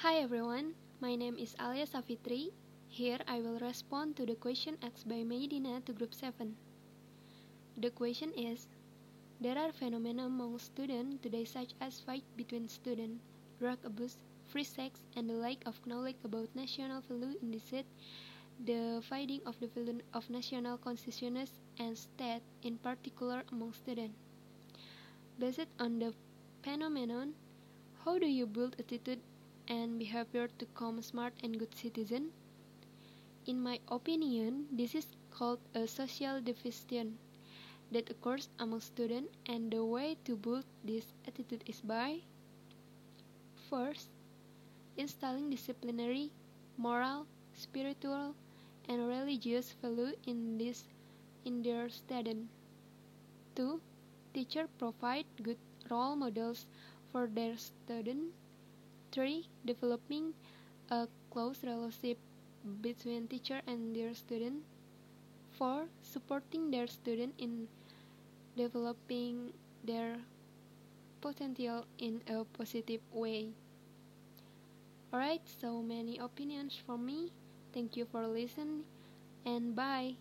Hi everyone, my name is Alia Safitri. Here I will respond to the question asked by Medina to group 7. The question is There are phenomena among students today such as fight between students, drug abuse, free sex, and the lack of knowledge about national value indicate the fighting of the value of national consciousness and state, in particular among students. Based on the phenomenon, how do you build attitude and behavior to become smart and good citizen? In my opinion, this is called a social division that occurs among students and the way to build this attitude is by first installing disciplinary, moral, spiritual, and religious value in this in their student. 2. Teacher provide good role models for their student. 3. Developing a close relationship between teacher and their student. 4. Supporting their student in developing their potential in a positive way. Alright, so many opinions from me. Thank you for listening and bye.